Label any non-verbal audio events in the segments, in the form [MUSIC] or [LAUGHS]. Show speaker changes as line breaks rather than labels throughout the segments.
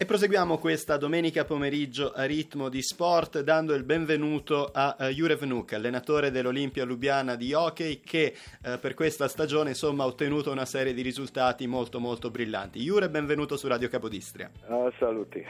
E proseguiamo questa domenica pomeriggio a ritmo di sport dando il benvenuto a uh, Jurev Nuk, allenatore dell'Olimpia Lubiana di hockey che uh, per questa stagione insomma ha ottenuto una serie di risultati molto molto brillanti. Jure, benvenuto su Radio Capodistria.
Uh, saluti.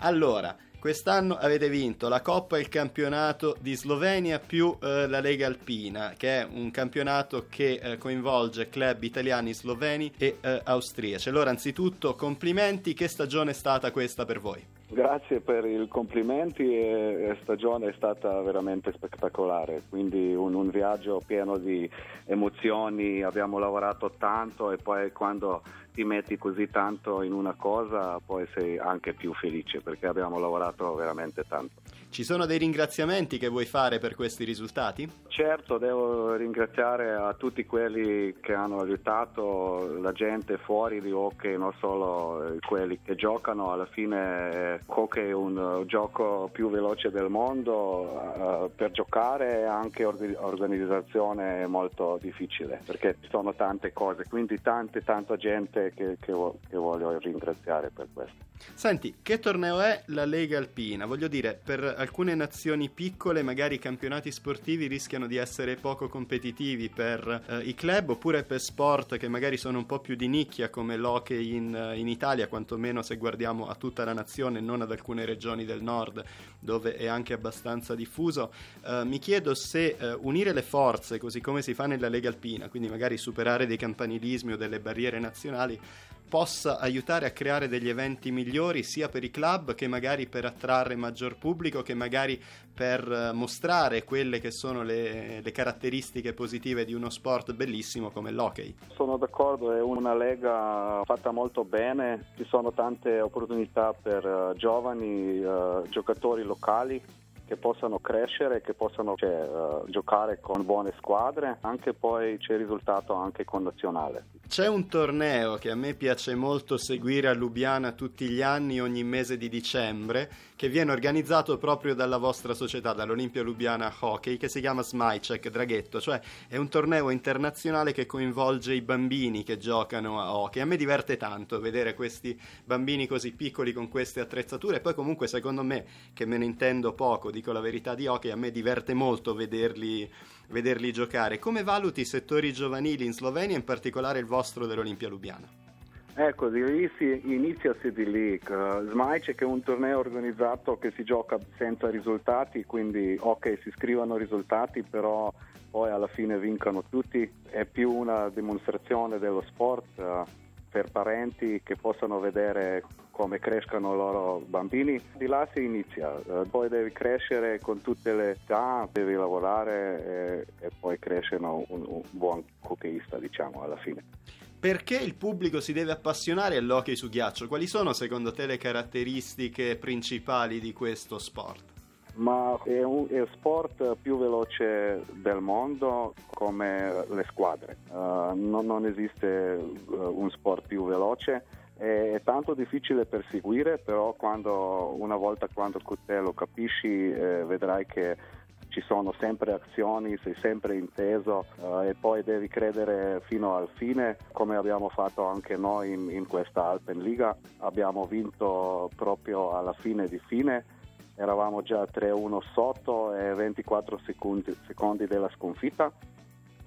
Allora, Quest'anno avete vinto la Coppa e il campionato di Slovenia più eh, la Lega Alpina, che è un campionato che eh, coinvolge club italiani, sloveni e eh, austriaci. Allora, anzitutto, complimenti, che stagione è stata questa per voi?
Grazie per i complimenti la stagione è stata veramente spettacolare, quindi un, un, viaggio pieno di emozioni, abbiamo lavorato tanto e poi quando ti metti così tanto in una cosa poi sei anche più felice perché abbiamo lavorato veramente tanto.
Ci sono dei ringraziamenti che vuoi fare per questi risultati?
Certo, devo ringraziare a tutti quelli che hanno aiutato la gente fuori di hockey, non solo quelli che giocano. Alla fine hockey è un gioco più veloce del mondo, uh, per giocare è anche organizzazione molto difficile perché ci sono tante cose, quindi tante tanta gente che, che, che voglio ringraziare per questo.
Senti, che torneo è la Lega Alpina? Voglio dire, per alcune nazioni piccole magari i campionati sportivi rischiano di essere poco competitivi per eh, i club oppure per sport che magari sono un po' più di nicchia come l'hockey in, in Italia, quantomeno se guardiamo a tutta la nazione, non ad alcune regioni del nord dove è anche abbastanza diffuso. Eh, mi chiedo se eh, unire le forze, così come si fa nella Lega Alpina, quindi magari superare dei campanilismi o delle barriere nazionali, possa aiutare a creare degli eventi migliori sia per i club che magari per attrarre maggior pubblico, che magari per eh, mostrare quelle che sono le, le caratteristiche positive di uno sport bellissimo come l'hockey.
Sono d'accordo, è una lega fatta molto bene, ci sono tante opportunità per uh, giovani uh, giocatori locali che possano crescere, che possano cioè, uh, giocare con buone squadre, anche poi c'è il risultato anche con nazionale.
C'è un torneo che a me piace molto seguire a Lubiana tutti gli anni, ogni mese di dicembre, che viene organizzato proprio dalla vostra società, dall'Olimpia Lubiana Hockey, che si chiama Smajcek Draghetto, cioè è un torneo internazionale che coinvolge i bambini che giocano a hockey. A me diverte tanto vedere questi bambini così piccoli con queste attrezzature e poi comunque secondo me, che me ne intendo poco, dico la verità di hockey, a me diverte molto vederli, vederli giocare. Come valuti i settori giovanili in Slovenia, in particolare il vostro dell'Olimpia Lubiana?
Ecco, inizia City League. Smajcek è un torneo organizzato che si gioca senza risultati, quindi ok, si scrivono risultati, però poi alla fine vincono tutti. È più una dimostrazione dello sport uh, per parenti che possano vedere come crescono i loro bambini. Di là si inizia, uh, poi devi crescere con tutte le età, devi lavorare e, e poi crescere un, un buon hockeyista, diciamo, alla fine.
Perché il pubblico si deve appassionare all'hockey su ghiaccio? Quali sono secondo te le caratteristiche principali di questo sport?
Ma è, un, è sport più veloce del mondo come le squadre. Uh, non, non, esiste uh, un sport più veloce. È tanto difficile per seguire, però quando, una volta quando te lo capisci eh, vedrai che ci sono sempre azioni, sei sempre inteso uh, e poi devi credere fino al fine, come abbiamo fatto anche noi in, in questa Alpenliga. Abbiamo vinto proprio alla fine di fine, eravamo già 3-1 sotto e 24 secondi, secondi della sconfitta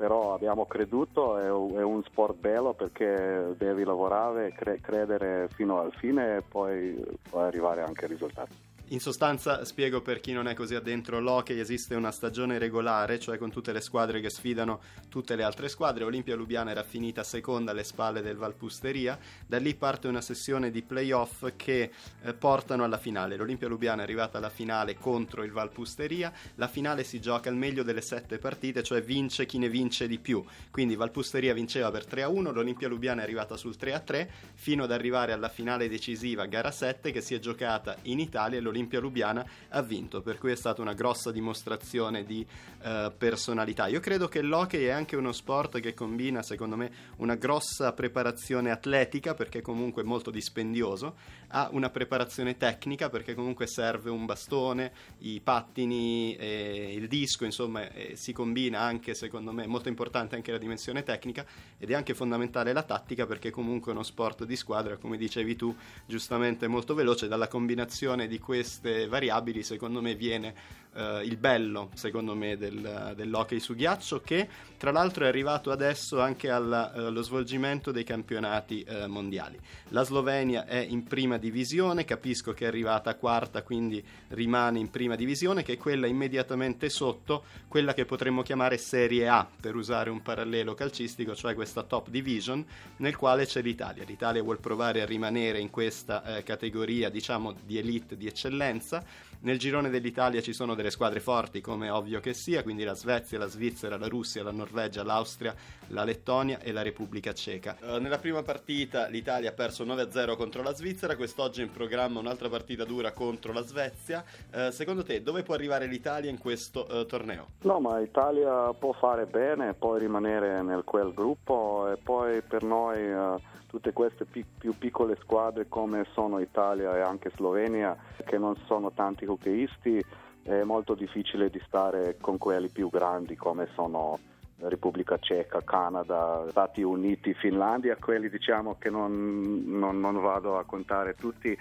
però abbiamo creduto, è, un sport bello perché devi lavorare, cre- credere fino al fine e poi, poi arrivare anche ai risultati.
In sostanza, spiego per chi non è così addentro l'hockey, esiste una stagione regolare, cioè con tutte le squadre che sfidano tutte le altre squadre. Olimpia Lubiana era finita seconda alle spalle del Valpusteria, da lì parte una sessione di playoff che eh, portano alla finale. L'Olimpia Lubiana è arrivata alla finale contro il Valpusteria, la finale si gioca al meglio delle sette partite, cioè vince chi ne vince di più. Quindi Valpusteria vinceva per 3-1, l'Olimpia Lubiana è arrivata sul 3-3 fino ad arrivare alla finale decisiva, gara 7, che si è giocata in Italia e l'Olimpia l'Olimpia Lubiana ha vinto, per cui è stata una grossa dimostrazione di uh, personalità. Io credo che l'hockey è anche uno sport che combina, secondo me, una grossa preparazione atletica, perché comunque è molto dispendioso, ha una preparazione tecnica perché comunque serve un bastone, i pattini, e il disco, insomma si combina anche secondo me molto importante anche la dimensione tecnica ed è anche fondamentale la tattica perché comunque è uno sport di squadra, come dicevi tu, giustamente molto veloce, dalla combinazione di queste variabili secondo me viene Uh, il bello, secondo me, del, dell'hockey su ghiaccio, che tra l'altro è arrivato adesso anche allo uh, svolgimento dei campionati uh, mondiali. La Slovenia è in prima divisione, capisco che è arrivata quarta, quindi rimane in prima divisione, che è quella immediatamente sotto, quella che potremmo chiamare Serie A, per usare un parallelo calcistico, cioè questa top division, nel quale c'è l'Italia. L'Italia vuole provare a rimanere in questa eh, categoria, diciamo, di elite, di eccellenza. Nel girone dell'Italia ci sono delle squadre forti, come ovvio che sia, quindi la Svezia, la Svizzera, la Russia, la Norvegia, l'Austria, la Lettonia e la Repubblica Ceca. Uh, nella prima partita l'Italia ha perso 9-0 contro la Svizzera, quest'oggi è in programma un'altra partita dura contro la Svezia. Uh, secondo te dove può arrivare l'Italia in questo uh, torneo?
No, ma l'Italia può fare bene, può rimanere nel quel gruppo e poi per noi tutte queste pic- più piccole squadre come sono Italia e anche Slovenia, che non sono tanti hockeyisti, è molto difficile di stare con quelli più grandi come sono Repubblica Ceca, Canada, Stati Uniti, Finlandia, quelli diciamo che non, non, non vado a contare tutti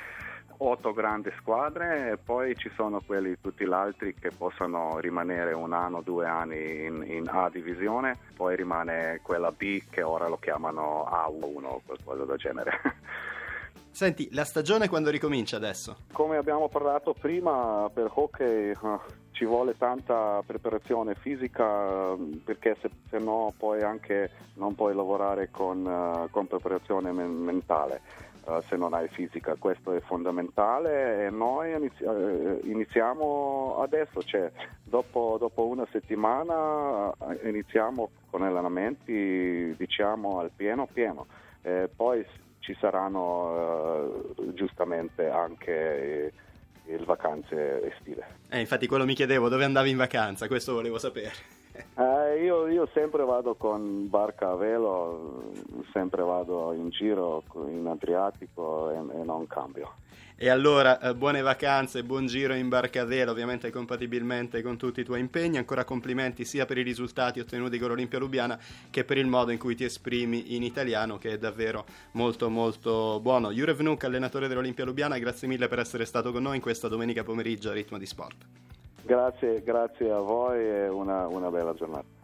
otto grandi squadre e poi ci sono quelli tutti gli altri che possono rimanere un anno, due anni in, in, A divisione, poi rimane quella B che ora lo chiamano A1 o qualcosa del genere. [LAUGHS]
Senti, la stagione quando ricomincia adesso?
Come abbiamo parlato prima, per hockey uh, ci vuole tanta preparazione fisica perché se, se no poi anche non puoi lavorare con, uh, con preparazione men- mentale. Uh, se non hai fisica, questo è fondamentale. E noi inizi- uh, iniziamo adesso, cioè dopo, dopo, una settimana iniziamo con allenamenti diciamo al pieno pieno, e poi ci saranno giustamente anche le vacanze estive.
Eh, infatti quello mi chiedevo dove andavi in vacanza, questo volevo sapere.
Eh, io, io, sempre vado con barca a velo, sempre vado in giro in Adriatico e, e non cambio.
E allora eh, buone vacanze, buon giro in barca a velo, ovviamente compatibilmente con tutti i tuoi impegni. Ancora complimenti sia per i risultati ottenuti con l'Olimpia Lubiana che per il modo in cui ti esprimi in italiano, che è davvero molto molto buono. Jurev Nuk, allenatore dell'Olimpia Lubiana, grazie mille per essere stato con noi in questa domenica pomeriggio a Ritmo di Sport.
Grazie, grazie a voi e una, una bella giornata.